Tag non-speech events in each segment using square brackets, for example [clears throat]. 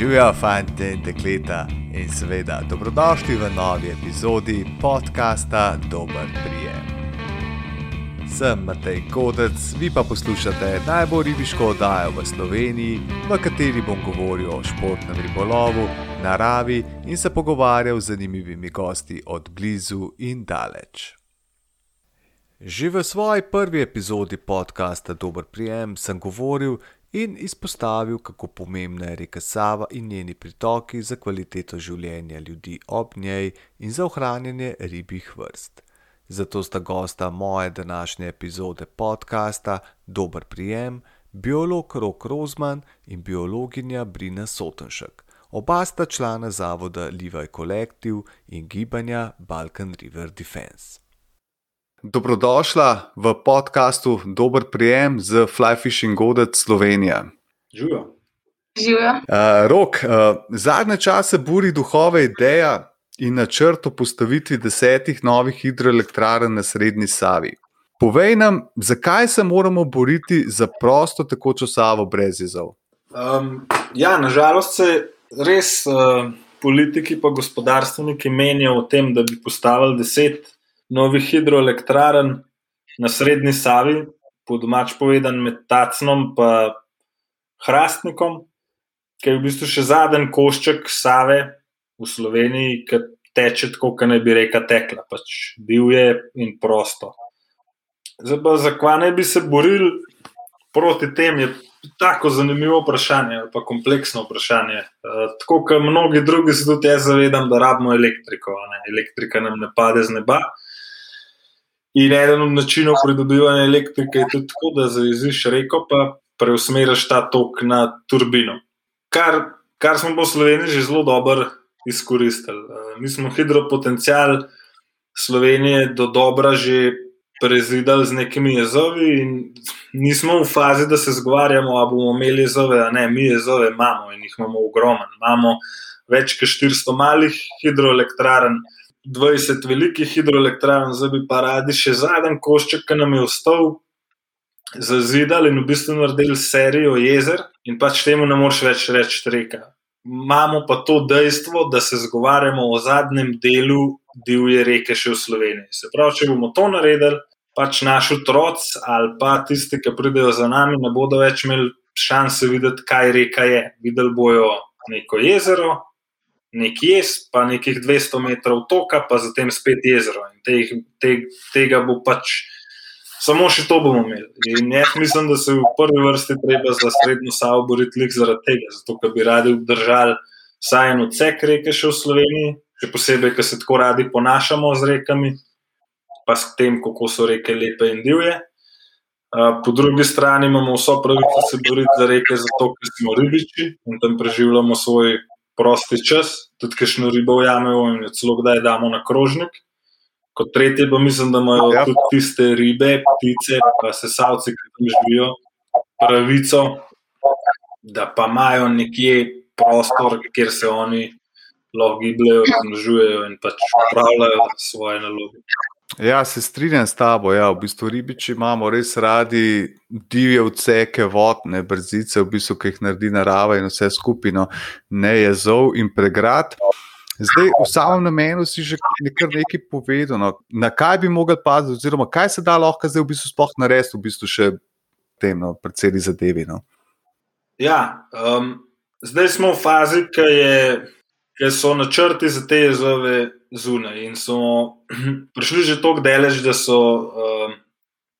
Živijo, fanti in dekleta, in seveda dobrodošli v novi epizodi podcasta Dober prijem. Sem Matej Kodec, vi pa poslušate najbolj ribiško oddajo v Sloveniji, v kateri bom govoril o športnem ribolovu, naravi in se pogovarjal z zanimivimi gosti od blizu in daleč. Že v svoji prvi epizodi podcasta Dober prijem sem govoril in izpostavil, kako pomembna je reka Sava in njeni pritoki za kvaliteto življenja ljudi ob njej in za ohranjanje ribjih vrst. Zato sta gosta moje današnje epizode podcasta Dober prijem, biolog Rok Rozman in biologinja Brina Sotenšek. Oba sta člana zavoda Levi Collective in gibanja Balkan River Defense. Dobrodošla v podkastu Dober prijem z Fly Fishing Godec Slovenija. Živijo. Živijo. Uh, rok, uh, zadnje čase buri duhove ideja in načrt o postavitvi desetih novih hidroelektrarn na Srednji Savi. Povej nam, zakaj se moramo boriti za prosto tekočo Savo brez izov? Um, ja, nažalost se res uh, politiki in gospodarstveniki menijo o tem, da bi postavili deset novih hidroelektrarn na Srednji Savi, po domač povedan med Tacnom in Hrastnikom, ki je v bistvu še zadnji košček Save v Sloveniji, ki teče tako, kot ne bi reka tekla, pač divje in prosto. Zdaj pa zakaj ne bi se borili proti tem, je tako zanimivo vprašanje, pa kompleksno vprašanje. Uh, tako kot mnogi drugi, se tudi jaz zavedam, da rabimo elektriko. Ne? Elektrika nam ne pade z neba. In eden od načinov pridobivanja elektrike je tudi tako, da zaiziš reko, pa preusmeriš ta tok na turbino. Kar, kar smo v Sloveniji že zelo dobro izkoristili. Mi smo hidropotencial Slovenije do dobra že prezidali z nekimi jezovi, in nismo v fazi, da se zgovarjamo, ali bomo imeli jezove, a ne, mi jezove imamo in jih imamo ogromno. Imamo več kot 400 malih hidroelektrarn. 20 velikih hidroelektrarn, zdaj bi pa radi še zadnji košček, ki nam je ostal, zazidali in v bistvu naredili serijo jezer, in pač temu ne moreš več reči reka. Imamo pa to dejstvo, da se zgovarjamo o zadnjem delu divje reke še v Sloveniji. Se pravi, če bomo to naredili, pač naš otrok ali pa tisti, ki pridejo za nami, ne bodo več imeli šanse videti, kaj reka je. Videli bojo neko jezero, nek jez, pa nekih 200 metrov toka, pa zatem spet jezero. Te, te, tega bo pač samo še to bomo imeli. In jaz mislim, da se v prvi vrsti treba za srednjo savo boriti zaradi tega, zato ker bi radi obdržali vsaj en odsek reke še v Sloveniji, še posebej, ker se tako radi ponašamo z rekami, pa s tem, kako so reke lepe in divje. Po drugi strani imamo vso pravico se boriti za reke, zato ker smo ribiči in tam preživljamo svoj prosti čas, tudi kajšno ribo ujamemo in celo kdaj damo na krožnik. Kot tretje, pa mislim, da imajo ja. tudi tiste ribe, ptice, pa se savci, ki tam živijo, pravico, da pa imajo nekje prostor, kjer se oni lahko gibljajo, razmnožujejo in pač upravljajo svoje naloge. Ja, se strinjam s tabo. Ja, v bistvu ribiči imamo res radi divje odseke, vodne brzice, v bistvu, ki jih naredi narava in vse skupino, ne jezov in pregrad. Zdaj, v samem namenu si že nekaj, nekaj povedal, no, na kaj bi mogli paziti, oziroma kaj se da lahko zdaj v bistvu sploh narediti, v bistvu še tem, no, predvsej zadevi. No. Ja, um, zdaj smo v fazi, ki je ker so načrti za te jezove zunaj. In so [clears throat] prišli že tako daleč, da so um,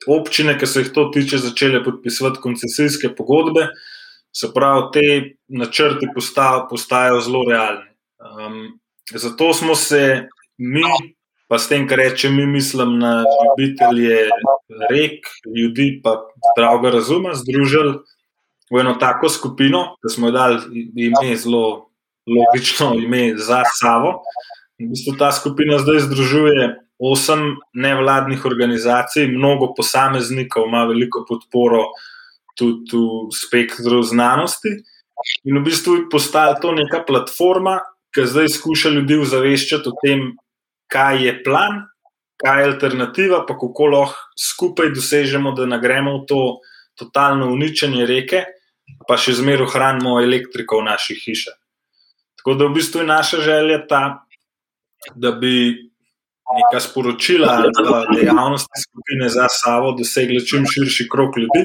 občine, ki se jih to tiče, začele podpisovati koncesijske pogodbe. Se pravi, te načrti postajajo zelo realni. Um, zato smo se mi, pa s tem, kar rečem, mi mislim na ljubitelje rek, ljudi, pa zdravega razuma, združili v eno tako skupino, da smo jo dali ime zelo logično ime za Savo. V bistvu ta skupina zdaj združuje osem nevladnih organizacij, mnogo posameznikov, ima veliko podporo tudi v spektru znanosti. In v bistvu je postala to neka platforma, ki zdaj skuša ljudi ozaveščati o tem, kaj je plan, kaj je alternativa, pa kako lahko skupaj dosežemo, da nagremo v to totalno uničenje reke, pa še zmeraj ohranimo elektriko v naših hišah. Tako da v bistvu je naša želja ta, da bi neka sporočila ali dejavnosti skupine za Savo dosegli čim širši krok ljudi.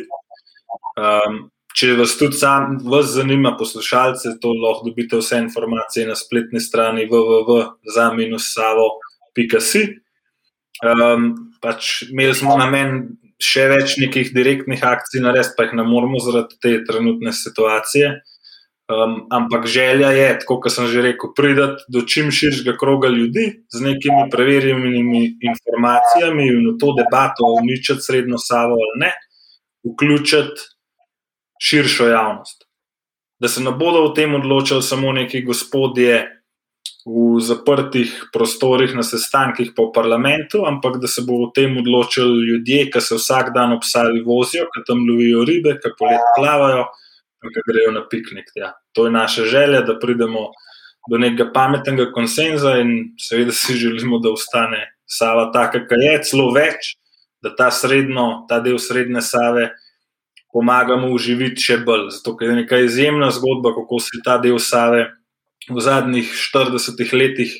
Um, če vas tudi sam, vas zanima, poslušalce, to lahko dobite vse informacije na spletni strani www.za-savo.si. Um, pač imeli smo namen še več nekih direktnih akcij narediti, pa jih ne moremo zaradi te trenutne situacije. Um, ampak želja je, tako kot sem že rekel, priti do čim širšega kroga ljudi z nekimi preverjenimi informacijami in v to debato uničiti srednjo savo ali ne, vključiti širšo javnost. Da se ne bodo o tem odločili samo neki gospodje v zaprtih prostorih na sestankih po parlamentu, ampak da se bo o tem odločili ljudje, ki se vsak dan ob Savi vozijo, ki tam lovijo ribe, ki polet plavajo ki grejo na piknik. Ja. To je naša želja, da pridemo do nekega pametnega konsenza in seveda si [laughs] želimo, da ostane Sava taka, kar je, celo več, da ta, srednjo, ta del srednje Save pomagamo uživiti še bolj. Zato je neka izjemna zgodba, kako se je ta del Save v zadnjih 40 letih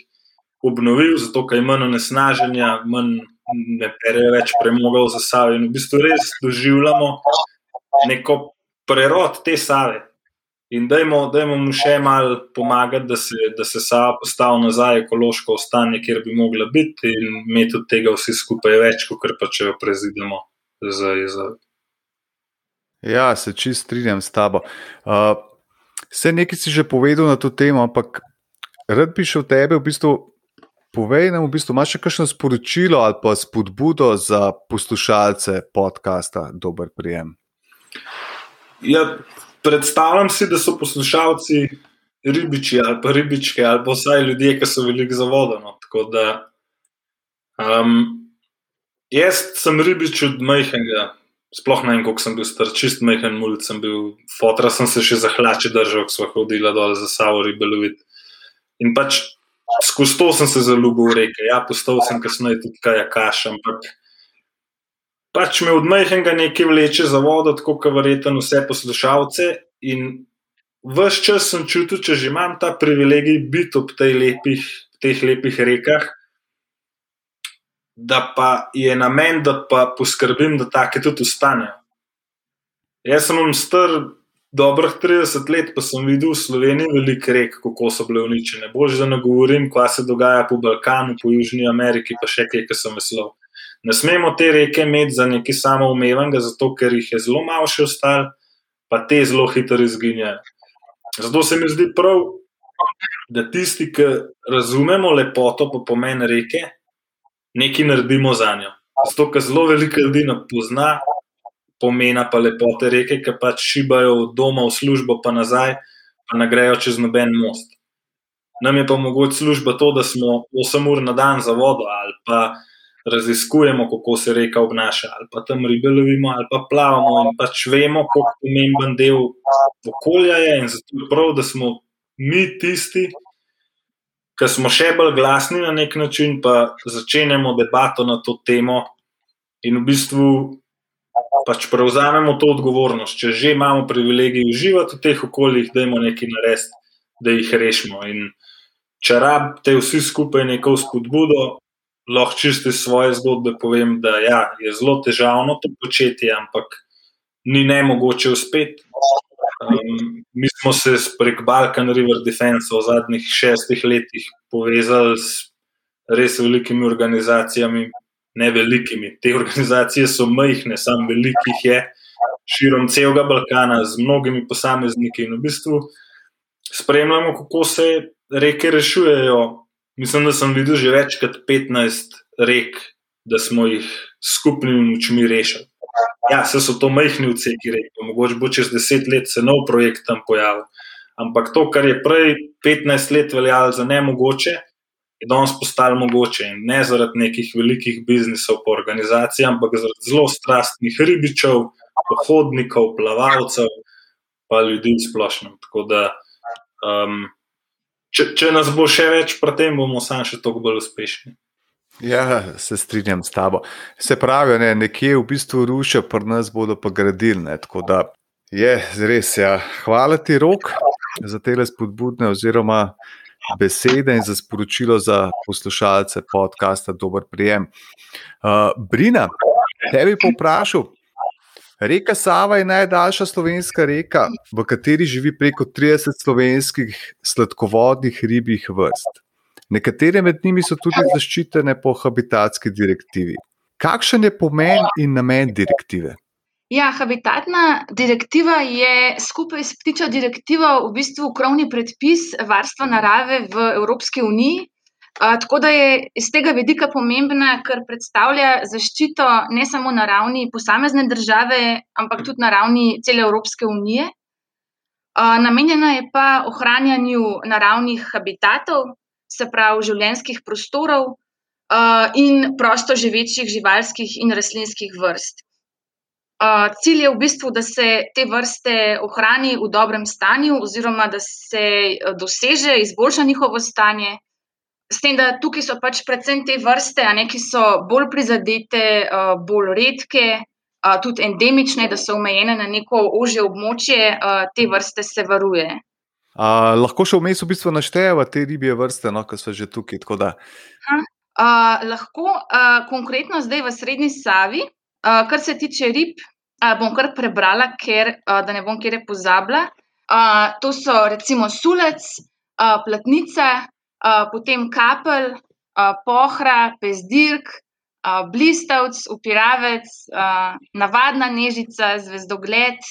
obnovil, zato je manj onesnaženja, manj ne pere več premoga za Save in v bistvu res doživljamo neko prerod te save. In dajmo, dajmo mu še malo pomagati, da se, da se Sava postavi nazaj ekološko stanje, kjer bi mogla biti, in imeti od tega vsi skupaj več, kot pa če jo prezidemo za izraz. Ja, se čist strinjam s tabo. Uh, vse nekaj si že povedal na to temo, ampak rad bi šel tebe v bistvu. Povej nam, v bistvu, imaš še kakšno sporočilo ali pa spodbudo za poslušalce podcasta Dober prijem? Ja, predstavljam si, da so poslušalci ribiči ali pa ribičke, ali pa vsaj ljudje, ki so veliko zavodeni. Um, jaz sem ribič od majhnega, sploh ne vem, koliko sem bil star, čist majhen mulj sem bil, fotra sem se še za hlače držal, ko smo hodili dol za Savo ribelovit. In pač skozi to sem se zaljubil v reke. Ja, postal sem kasneje tudi kaj kaš, ampak pač me od majhnega nekaj vleče za vodo, tako kot verjetno vse poslušalce. In vse čas sem čutil, če že imam ta privilegij biti ob lepih, teh lepih rekah, da pa je namen, da pa poskrbim, da take tudi ostanejo. Jaz sem star dobrih 30 let, pa sem videl v Sloveniji veliko rek, kako so bile uničene. Bolje, da ne govorim, kaj se dogaja po Balkanu, po Južni Ameriki, pa še kaj, ki sem veslov. Ne smemo te reke imeti za nekaj samoumevenega, zato ker jih je zelo malo še ostalo, pa te zelo hitro izginjajo. Zato se mi zdi prav, da tisti, ki razumemo lepoto, pa pomen reke, nekaj naredimo za njo. Zato, ker zelo veliko ljudi ne pozna pomena pa lepote reke, ki pač šibajo od doma v službo, pa nazaj, pa ne grejo čez noben most. Nam je pa mogoče služba to, da smo 8 ur na dan za vodo ali pa raziskujemo, kako se reka obnaša, ali pa tam ribe lovimo, ali pa plavamo in pač vemo, kako pomemben del okolja je. In zato je prav, da smo mi tisti, ki smo še bolj glasni na nek način, pa začenjamo debato na to temo in v bistvu. Pač prevzamemo to odgovornost. Če že imamo privilegij uživati v teh okoljih, da imamo nekaj narediti, da jih rešimo. In če rabite vsi skupaj neko spodbudo, lahko čisto iz svoje zgodbe povem, da ja, je zelo težavno to početi, ampak ni ne mogoče uspeti. Um, mi smo se prek Balkan River Defense v zadnjih šestih letih povezali s res velikimi organizacijami, ne velikimi. Te organizacije so majhne, samo velikih je, širom celega Balkana, z mnogimi posamezniki in v bistvu spremljamo, kako se reke rešujejo Mislim, da sem videl že več kot 15 rek, da smo jih skupnimi močmi rešili. Ja, so to majhni odseki rek, mogoče bo čez 10 let se nov projekt tam pojavil. Ampak to, kar je prej 15 let veljalo za nemogoče, je danes postalo mogoče. In ne zaradi nekih velikih biznisov, pa organizacij, ampak zaradi zelo strastnih ribičev, pohodnikov, plavalcev, pa ljudi splošno. Tako da um, če, če nas bo še več, potem bomo sami še toliko bolj uspešni. Ja, se strinjam s tabo. Se pravi, ne, nekje v bistvu rušijo, pa nas bodo pa gradili. Ne, tako da je res. Ja. Hvala ti, rok. za te spodbudne oziroma besede in za sporočilo za poslušalce podcasta Dober prijem. Uh, Brina, tebi poprašal. Reka Sava je najdaljša slovenska reka, v kateri živi preko 30 slovenskih sladkovodnih ribjih vrst. Nekatere med njimi so tudi zaščitene po habitatski direktivi. Kakšen je pomen in namen direktive? Ja, habitatna direktiva je skupaj s ptičjo direktivo v bistvu krovni predpis varstva narave v Evropski uniji. Tako da je iz tega vidika pomembna, ker predstavlja zaščito ne samo na ravni posamezne države, ampak tudi na ravni cele Evropske unije. Namenjena je pa ohranjanju naravnih habitatov, se pravi življenjskih prostorov in prosto živečih živalskih in rastlinskih vrst. Uh, cilj je v bistvu, da se te vrste ohrani v dobrem stanju, oziroma da se doseže, izboljša njihovo stanje. S tem, da tukaj so pač predvsem te vrste, ne, ki so bolj prizadete, uh, bolj redke, uh, tudi endemične, da so omejene na neko ožje območje, uh, te vrste se varuje. Uh, lahko še vmes v bistvu naštejemo te ribje vrste, no, ki so že tukaj. Uh, lahko, uh, konkretno zdaj v Srednji Savi. Uh, kar se tiče rib, uh, bom kar prebrala, ker uh, da ne bom kjer pozabila. Uh, to so recimo sulec, uh, platnica, uh, potem kapelj, uh, pohra, pezdirk, uh, blistavc, upiravec, uh, navadna nežica, zvezdogled.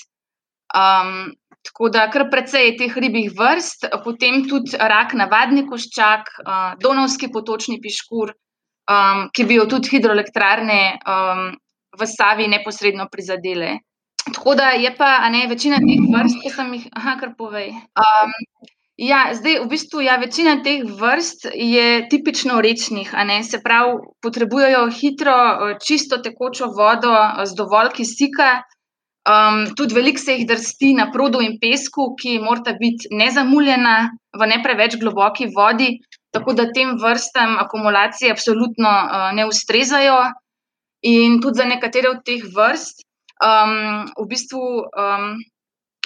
Um, tako da kar precej je teh ribjih vrst, potem tudi rak, navadni koščak, uh, donovski potočni piškur, um, ki bi jo tudi hidroelektrarne. Um, v Savi neposredno prizadele. Tako da je pa ne, večina teh vrst, ki sem jih, aha, kar povej. Um, ja, zdaj, v bistvu, ja, večina teh vrst je tipično rečnih, se pravi, potrebujejo hitro, čisto tekočo vodo z dovolj kisika. Um, tudi veliko se jih drsti na produ in pesku, ki morata biti nezamuljena v ne preveč globoki vodi, tako da tem vrstam akumulacije absolutno uh, ne ustrezajo. In tudi za nekatere od teh vrst um, v bistvu, um,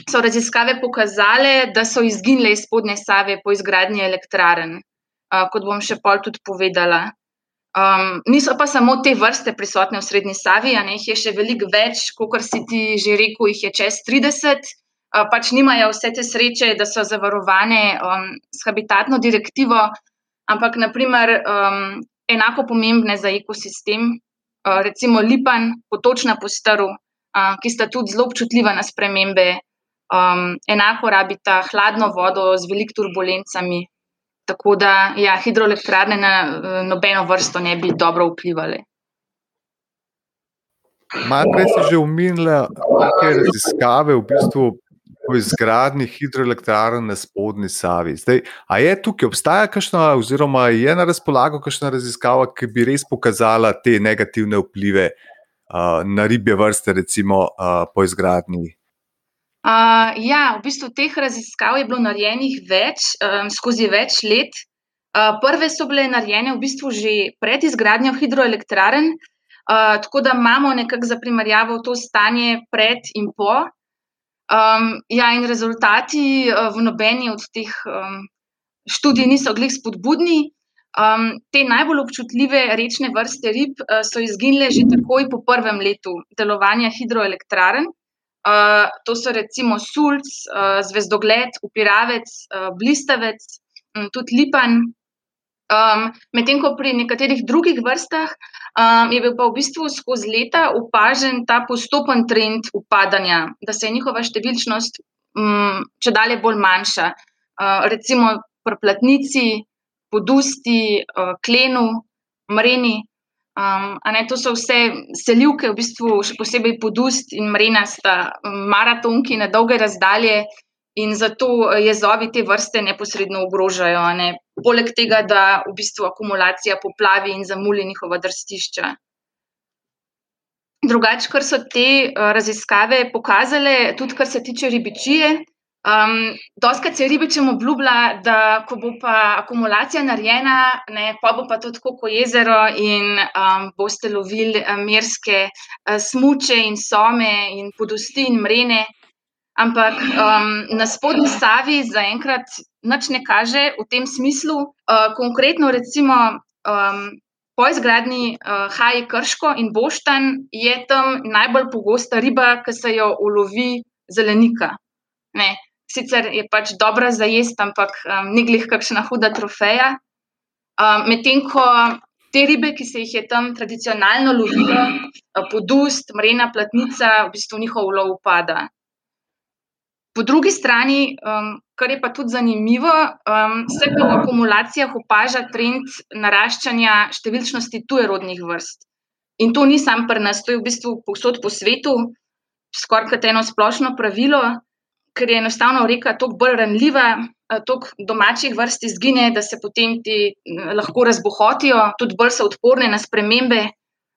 so raziskave pokazale, da so izginile iz spodnje Save po izgradnji elektraren, uh, kot bom še pol tudi povedala. Um, niso pa samo te vrste prisotne v Srednji Savi, a ne jih je še veliko več, kot si ti že rekel, jih je čez 30. Uh, pač nimajo vse te sreče, da so zavarovane um, s habitatno direktivo, ampak naprimer um, enako pomembne za ekosistem, Eh, recimo lipan, potočna postrv, eh, ki sta tudi zelo občutljiva na spremembe, um, enako rabita hladno vodo z velikimi turbulencami. Tako da ja, hidroelektrarne na nobeno vrsto ne bi dobro vplivali. Malo si že umenila, da so raziskave v bistvu po izgradnji hidroelektrarne na spodnji Savi. Zdaj, a je tukaj obstaja kakšna, oziroma je na razpolago kakšna raziskava, ki bi res pokazala te negativne vplive uh, na ribje vrste, recimo uh, po izgradnji? Uh, ja, v bistvu teh raziskav je bilo narejenih več, um, skozi več let. Uh, prve so bile narejene v bistvu že pred izgradnjo hidroelektraren, uh, tako da imamo nekako za primerjavo to stanje pred in po. Um, ja, in rezultati uh, v nobeni od teh um, študij niso glih spodbudni. Um, te najbolj občutljive rečne vrste rib uh, so izginile že takoj po prvem letu delovanja hidroelektraren. Uh, to so recimo sulc, uh, zvezdogled, upiravec, uh, blistavec, um, tudi lipan, Um, Medtem ko pri nekaterih drugih vrstah um, je bil pa v bistvu skozi leta opažen ta postopen trend upadanja, da se je njihova številčnost um, če dalje bolj manjša. Uh, recimo pri platnici, podusti, uh, klenu, mreni. Um, ne, to so vse selivke, v bistvu še posebej podust in mrena, sta maratonki na dolge razdalje, in zato jezovi te vrste neposredno ogrožajo. Ne? Poleg tega, da v bistvu akumulacija poplavi in zamuli njihova drstišča. Drugače, kar so te uh, raziskave pokazale, tudi kar se tiče ribičije. Um, Doskrat se ribičem obljublja, da ko bo pa akumulacija narejena, ne, pa bo pa to tako kot jezero in um, boste lovili merske uh, smuče in some in podosti in mrene. ampak um, na spodnji Savi zaenkrat nič ne kaže v tem smislu. Uh, konkretno, recimo, um, po izgradnji uh, Haji Krško in Boštan je tam najbolj pogosta riba, ki se jo ulovi zelenika. Ne. Sicer je pač dobra za jesti, ampak um, ni glih kakšna huda trofeja. Um, Medtem ko te ribe, ki se jih je tam tradicionalno lovilo, podust, mrena platnica, v bistvu njihov ulov upada. Po drugi strani, um, kar je pa tudi zanimivo, um, se pa v akumulacijah opaža trend naraščanja številčnosti tujerodnih vrst. In to ni samo pri nas, to je v bistvu povsod po svetu, skoraj kot eno splošno pravilo, ker je enostavno reka toliko bolj ranljiva, toliko domačih vrst izgine, da se potem ti lahko razbohotijo, tudi bolj so odporne na spremembe.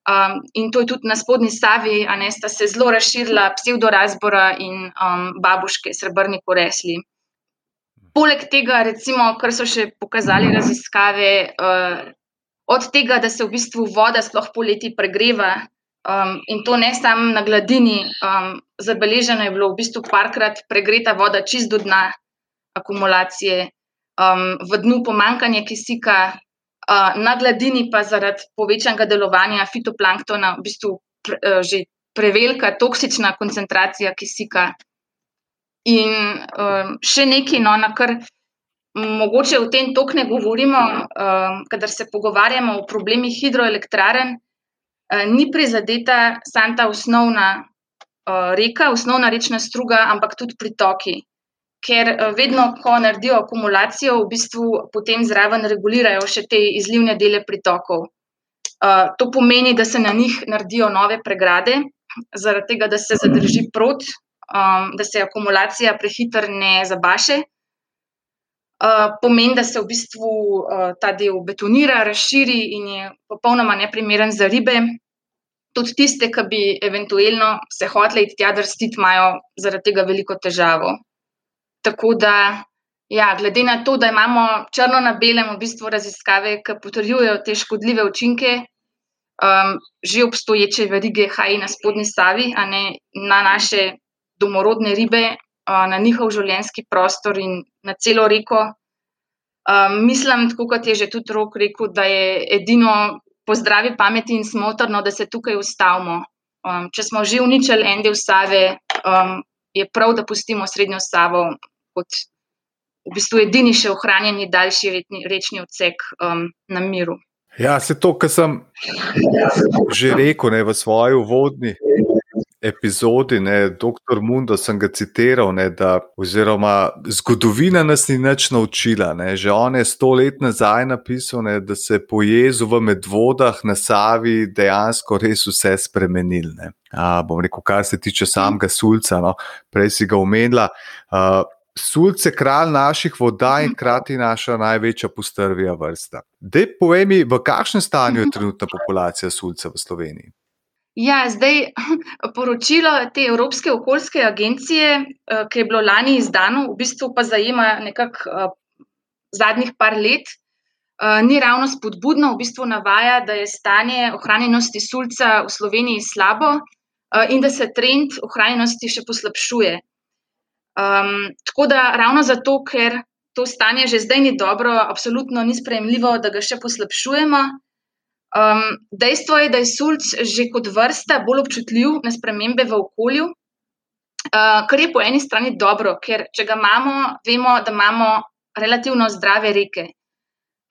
Um, in to je tudi na spodnji stavi, a ne sta se zelo razširila pseudorazbora in um, babuške, srebrni koresli. Poleg tega, recimo, kar so še pokazali raziskave, uh, od tega, da se v bistvu voda sploh poleti pregreva um, in to ne samo na gladini, um, zabeleženo je bilo v bistvu parkrat pregreta voda čist do dna akumulacije, um, v dnu pomankanje kisika, na gladini pa zaradi povečanega delovanja fitoplanktona v bistvu pre, uh, že prevelika toksična koncentracija kisika. In um, še nekaj, no, na kar mogoče v tem tok ne govorimo, um, kadar se pogovarjamo o problemih hidroelektraren, uh, ni prizadeta samo ta osnovna uh, reka, osnovna rečna struga, ampak tudi pritoki ker eh, vedno, ko naredijo akumulacijo, v bistvu potem zraven regulirajo še te izlivne dele pritokov. To pomeni, da se na njih naredijo nove pregrade, zaradi tega, da se zadrži prot, da se akumulacija prehiter ne zabaše. Pomeni, da se v bistvu ta del betonira, razširi in je popolnoma neprimeren za ribe. Tudi tiste, ki bi eventualno se hoteli tja drstiti, imajo zaradi tega veliko težavo. Tako da, ja, glede na to, da imamo črno na belem v bistvu raziskave, ki potrjujejo te škodljive učinke, um, že obstoječe verige haji na spodnji stavi, a ne na naše domorodne ribe, uh, na njihov življenjski prostor in na celo reko. Um, mislim, tako kot je že tudi rok rekel, da je edino po zdravi pameti in smotrno, da se tukaj ustavimo. Um, če smo že uničili en del stave, um, je prav, da pustimo srednjo stavo kot v bistvu edini še ohranjeni daljši rečni odsek um, na miru. Ja, se to, kar sem že rekel ne, v svoji uvodni epizodi, ne, doktor Mundo, sem ga citiral, ne, da oziroma, zgodovina nas ni nič naučila. Ne, že on je sto let nazaj napisal, ne, da se je po jezu v medvodah na Savi dejansko res vse spremenil. Bom rekel, kar se tiče samega sulca, no, prej si ga omenila. Uh, Sulce, kralj naših voda in hkrati naša največja postrvija vrsta. Dej, povej mi, v kakšnem stanju je trenutna populacija sulca v Sloveniji? Ja, zdaj [laughs] poročilo te Evropske okoljske agencije, eh, ki je bilo lani izdano, v bistvu pa zajema nekako uh, zadnjih par let, uh, ni ravno spodbudno. V bistvu navaja, da je stanje ohranjenosti sulca v Sloveniji slabo in da se trend ohranjenosti še poslabšuje. Um, tako da ravno zato, ker to stanje že zdaj ni dobro, absolutno ni sprejemljivo, da ga še poslabšujemo. Um, dejstvo je, da je sulc že kot vrsta bolj občutljiv na spremembe v okolju, uh, kar je po eni strani dobro, ker če ga imamo, vemo, da imamo relativno zdrave reke.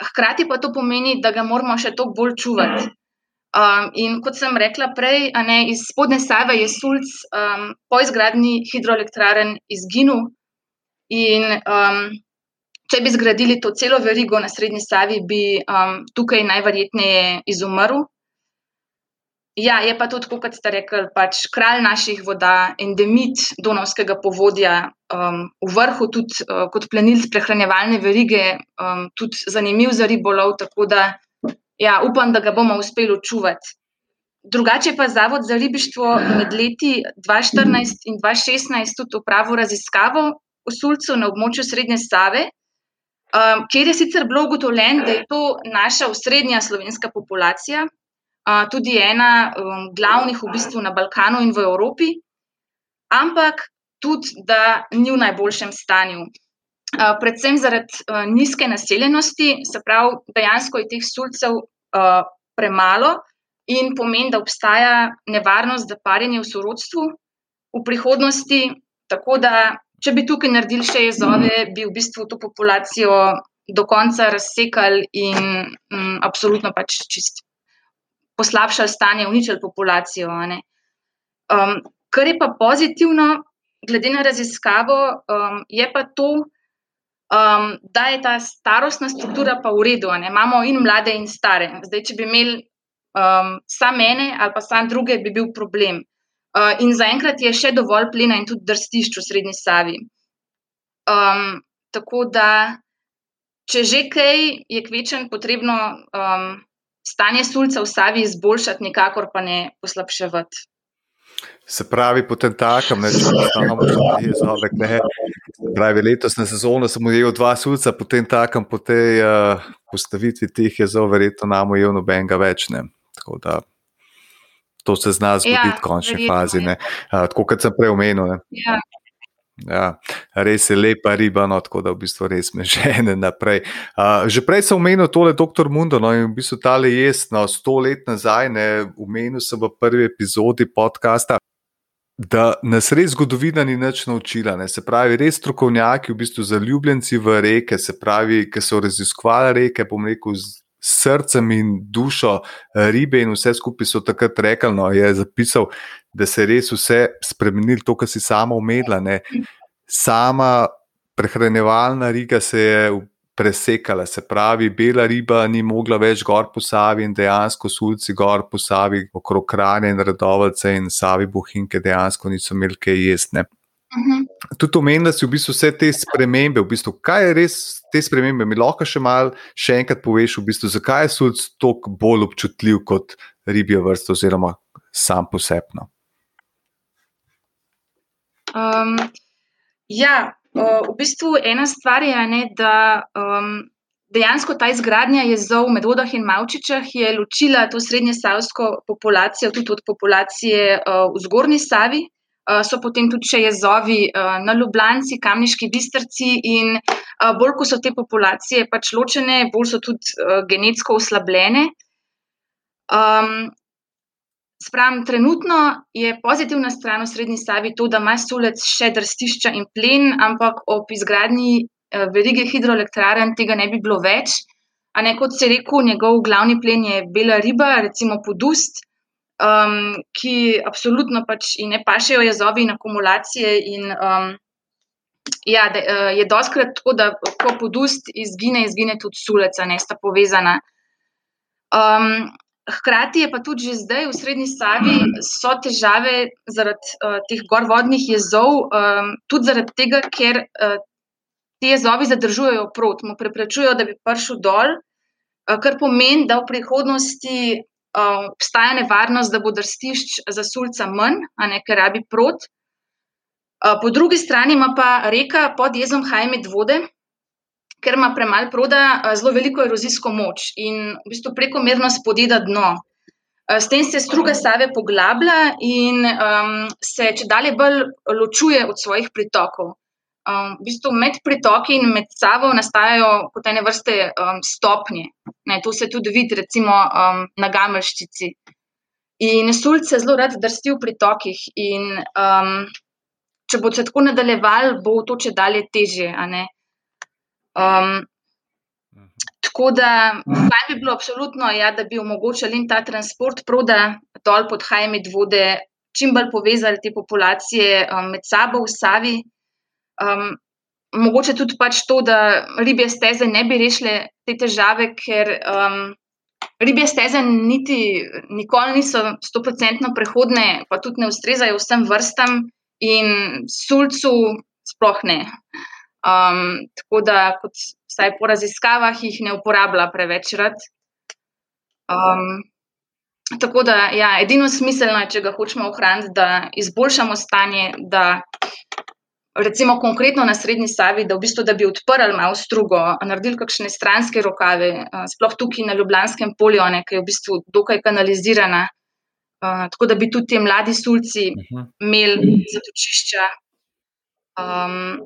Hkrati pa to pomeni, da ga moramo še toliko bolj čuvati. Um, in kot sem rekla prej, ne, iz spodne Save je Sulc um, po izgradnji hidroelektraren izginil. In um, če bi zgradili to celo verigo na srednji Savi, bi um, tukaj najverjetneje izumrl. Ja, je pa tudi, kot ste rekli, pač kralj naših voda, endemit Donovskega povodja, um, v vrhu tudi uh, kot plenilc prehranjevalne verige, um, tudi zanimiv za ribolov. Tako da ja, upam, da ga bomo uspeli čuvati. Drugače pa Zavod za ribištvo med leti 2014 in 2016 tudi upravil raziskavo o sulcu na območju Srednje Save, um, kjer je sicer bilo ugotovljeno, da je to naša osrednja slovenska populacija, uh, tudi ena um, glavnih v bistvu na Balkanu in v Evropi, ampak tudi, da ni v najboljšem stanju. Uh, predvsem zaradi uh, nizke naseljenosti, se pravi, dejansko je teh sulcev uh, premalo in pomeni, da obstaja nevarnost za parjenje v sorodstvu v prihodnosti. Tako da, če bi tukaj naredili še jezove, bi v bistvu to populacijo do konca razsekali in um, absolutno pač čist poslabšali stanje, uničili populacijo. Um, kar je pa pozitivno, glede na raziskavo, um, je pa to, um, da je ta starostna struktura pa v redu. Imamo in mlade, in stare. Zdaj, če bi imeli um, samo mene ali pa samo druge, bi bil problem. Uh, in zaenkrat je še dovolj plena in tudi drstišč v Srednji Savi. Um, tako da, če že kaj, je kvečen potrebno um, stanje sulca v Savi izboljšati, nikakor pa ne poslabševati. Se pravi, potem takem, ne če je zobek. Pravi, letos na sezono sem ujel dva sulca, potem takem, po tej uh, postavitvi teh je zelo verjetno nam ujel nobenega več. Ne. Tako da to se zna zgoditi ja, v končni fazi. Uh, tako kot sem prej omenil. Ja. Ja, res je lepa riba, no, tako da v bistvu res me [laughs] žene naprej. Uh, že prej sem omenil tole dr. Mundo no, in v bistvu tale jaz, no, sto let nazaj, ne, omenil sem v prvi epizodi podcasta. Da nas res zgodovina ni nič naučila. Ne. Se pravi, res strokovnjaki, v bistvu zaljubljenci v reke, se pravi, ki so raziskovali reke, bom rekel, z srcem in dušo ribe, in vse skupaj so takrat rekli, no, je zapisal, da se je res vse spremenilo, to, kar si sama umedla. Ne. Sama prehranjevalna riga se je presekala, se pravi, bela riba ni mogla več gor po Savi in dejansko sulci gor po Savi, okrog kranja in redovce in Savi bohinke dejansko niso imeli kaj jesne. Uhum. Tudi omenili, da si v bistvu vse te spremembe, v bistvu, kaj je res te spremembe, mi lahko še malo, še enkrat poveš, v bistvu, zakaj je sulc toliko bolj občutljiv kot ribja vrsta, oziroma sam posebno. Um, ja, v bistvu ena stvar je, ne, da um, dejansko ta izgradnja jezov v Medvodah in Mavčičah je ločila to srednje savsko populacijo tudi od populacije uh, v Zgornji Savi. Uh, so potem tudi še jezovi uh, na Ljubljanci, Kamniški bistrci, in uh, bolj ko so te populacije pač ločene, bolj so tudi uh, genetsko oslabljene. Um, Spravim, trenutno je pozitivna stran v Srednji Savi to, da ima sulec še drstišča in plen, ampak ob izgradnji eh, verige hidroelektraren tega ne bi bilo več. A ne kot se je rekel, njegov glavni plen je bela riba, recimo podust, um, ki absolutno pač ne pašejo jezovi in akumulacije. In, um, ja, de, uh, je doskrat tako, da ko podust izgine, izgine tudi sulec, ne sta povezana. Um, Hkrati je pa tudi že zdaj v Srednji Savi so težave zaradi uh, teh gorvodnih jezov, um, tudi zaradi tega, ker uh, ti jezovi zadržujejo prot, mu preprečujejo, da bi prišel dol, uh, kar pomeni, da v prihodnosti uh, obstaja nevarnost, da bo drstišč za sulca manj, ne ker rabi prot. Uh, po drugi strani ima pa reka pod jezom Hajmed vode, ker ima premalo proda, zelo veliko erozijsko moč in v bistvu prekomerno spodeda dno. S tem se struga Save poglablja in um, se če dalje bolj ločuje od svojih pritokov. Um, v bistvu med pritoki in med Savo nastajajo kot ene vrste um, stopnje. Ne, to se tudi vidi, recimo um, na Gamelščici. In sulc se zelo rad drsti v pritokih. In, um, če bo se tako nadaljeval, bo to če dalje težje. Um, tako da fajn bi bilo absolutno, ja, da bi omogočali ta transport proda dol pod hajmi vode, čim bolj povezali te populacije um, med sabo v Savi. Um, mogoče tudi pač to, da ribje steze ne bi rešile te težave, ker um, ribje steze niti nikoli niso stoprocentno prehodne, pa tudi ne ustrezajo vsem vrstam in sulcu sploh ne. Um, tako da, kot vsaj po raziskavah, jih ne uporablja preveč rad. Um, tako da, ja, edino smiselno je, če ga hočemo ohraniti, da izboljšamo stanje, da recimo konkretno na srednji stavi, da v bistvu da bi odprli malo strugo, naredili kakšne stranske rokave, uh, sploh tukaj na Ljubljanskem polju, ne, ki je v bistvu dokaj kanalizirana. Uh, tako da bi tudi ti mladi sulci uh -huh. imeli zatočišča, Um,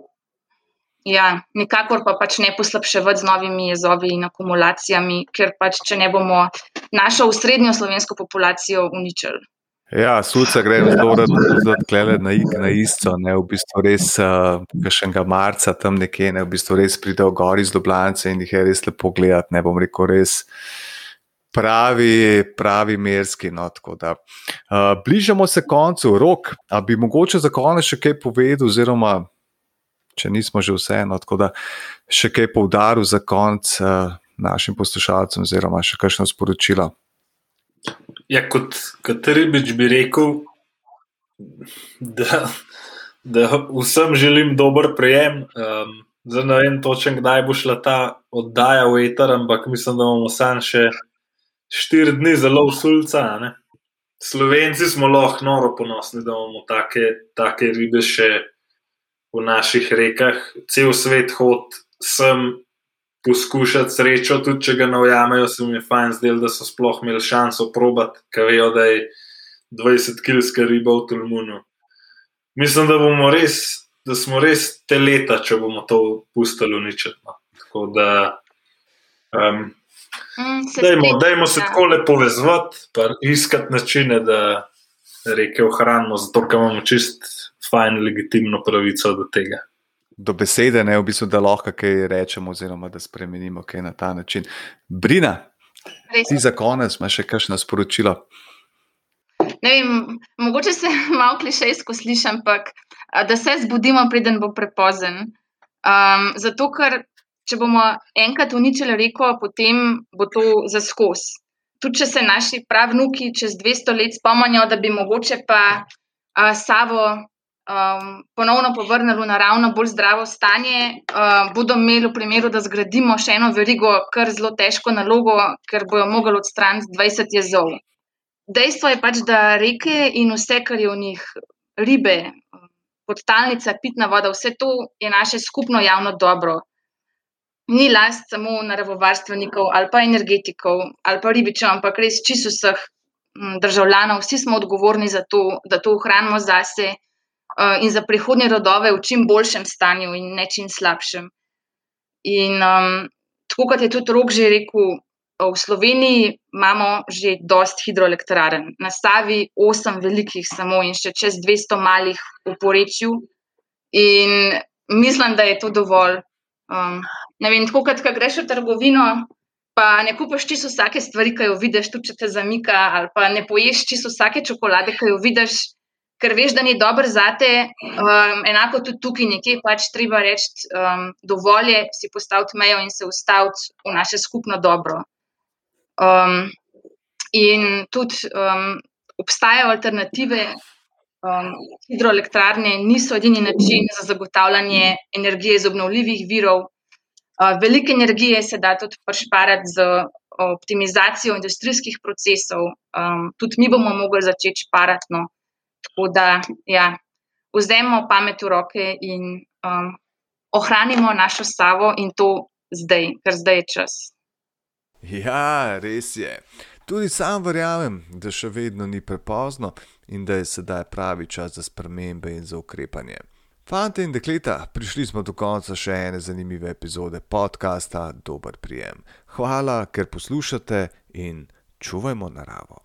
ja, nikakor pa pač ne poslabševati z novimi jezovi in akumulacijami, ker pač, če ne bomo našo srednjo slovensko populacijo uničili. Ja, suca gre zelo odklele na, na isto, ne v bistvu res, uh, kašnega marca tam nekje, ne v bistvu res pridejo gor iz Ljubljana in jih je res lepo gledati, ne bom rekel res pravi, pravi merski. No, da, uh, bližamo se koncu, rok, a bi mogoče za konec še kaj povedal, oziroma če nismo že vseeno, tako da še kaj poudaril za konec uh, našim poslušalcem, oziroma še kakšno sporočilo. Ja, kot, kot ribič bi rekel, da, da vsem želim dober prejem. Um, Zdaj ne vem točno, kdaj bo šla ta oddaja v eter, ampak mislim, da bomo sam še štiri dni zelo usulca. Slovenci smo lahko noro ponosni, da imamo take, take ribe še v naših rekah. Cel svet hod sem poskušati srečo, tudi če ga naujamejo, se mi je fajn zdel, da so sploh imeli šanso probati, ker vejo, da je 20-kilska riba v Tulmunu. Mislim, da res, da smo res te leta, če bomo to pustili uničiti. No. Tako da. Um, Mm, dajmo, dajmo se ja. tako lepo povezati, iskati načine, da reke ohranimo, zato ker imamo čist fajn, legitimno pravico do tega. Do besede, ne v bistvu, da lahko kaj rečemo, oziroma da spremenimo kaj na ta način. Brina, Res. ti za konec imaš še kakšno sporočilo? Vem, mogoče se [laughs] malo klišejsko slišim, ampak da se zbudimo, preden bo prepozen. Um, zato, ker če bomo enkrat uničili reko, potem bo to za skos. Tudi če se naši pravnuki čez 200 let spomnijo, da bi mogoče pa a, Savo um, ponovno povrnili v naravno, bolj zdravo stanje, a, bodo imeli v primeru, da zgradimo še eno verigo, kar zelo težko nalogo, ker bojo mogli odstraniti 20 jezov. Dejstvo je pač, da reke in vse, kar je v njih, ribe, podtalnica, pitna voda, vse to je naše skupno javno dobro ni last samo naravovarstvenikov ali pa energetikov ali pa ribičev, ampak res čisto vseh državljanov. Vsi smo odgovorni za to, da to ohranimo zase uh, in za prihodnje rodove v čim boljšem stanju in ne čim slabšem. In um, tako kot je tudi rok že rekel, v Sloveniji imamo že dost hidroelektraren, na Savi osem velikih samo in še čez 200 malih v porečju. In mislim, da je to dovolj. Um, ne vem, tako kot greš v trgovino, pa ne kupiš čisto vsake stvari, ki jo vidiš, tudi če te zamika, ali pa ne poješ čisto vsake čokolade, ki jo vidiš, ker veš, da ni dobro za te. Um, enako tudi tukaj nekje pač treba reči, um, dovolj je si postaviti mejo in se ustaviti v naše skupno dobro. Um, in tudi um, obstajajo alternative. Um, hidroelektrarne niso edini način za zagotavljanje energije iz obnovljivih virov, Veliko energije se da tudi prešparati z optimizacijo industrijskih procesov, um, tudi mi bomo mogli začeti šparati. No. Tako da, ja, vzemimo pamet v roke in um, ohranimo našo stavo in to zdaj, ker zdaj je čas. Ja, res je. Tudi sam verjamem, da še vedno ni prepozno in da je sedaj pravi čas za spremembe in za ukrepanje. Fante in dekleta, prišli smo do konca še ene zanimive epizode podcasta Dober prijem. Hvala, ker poslušate in čuvajmo naravo.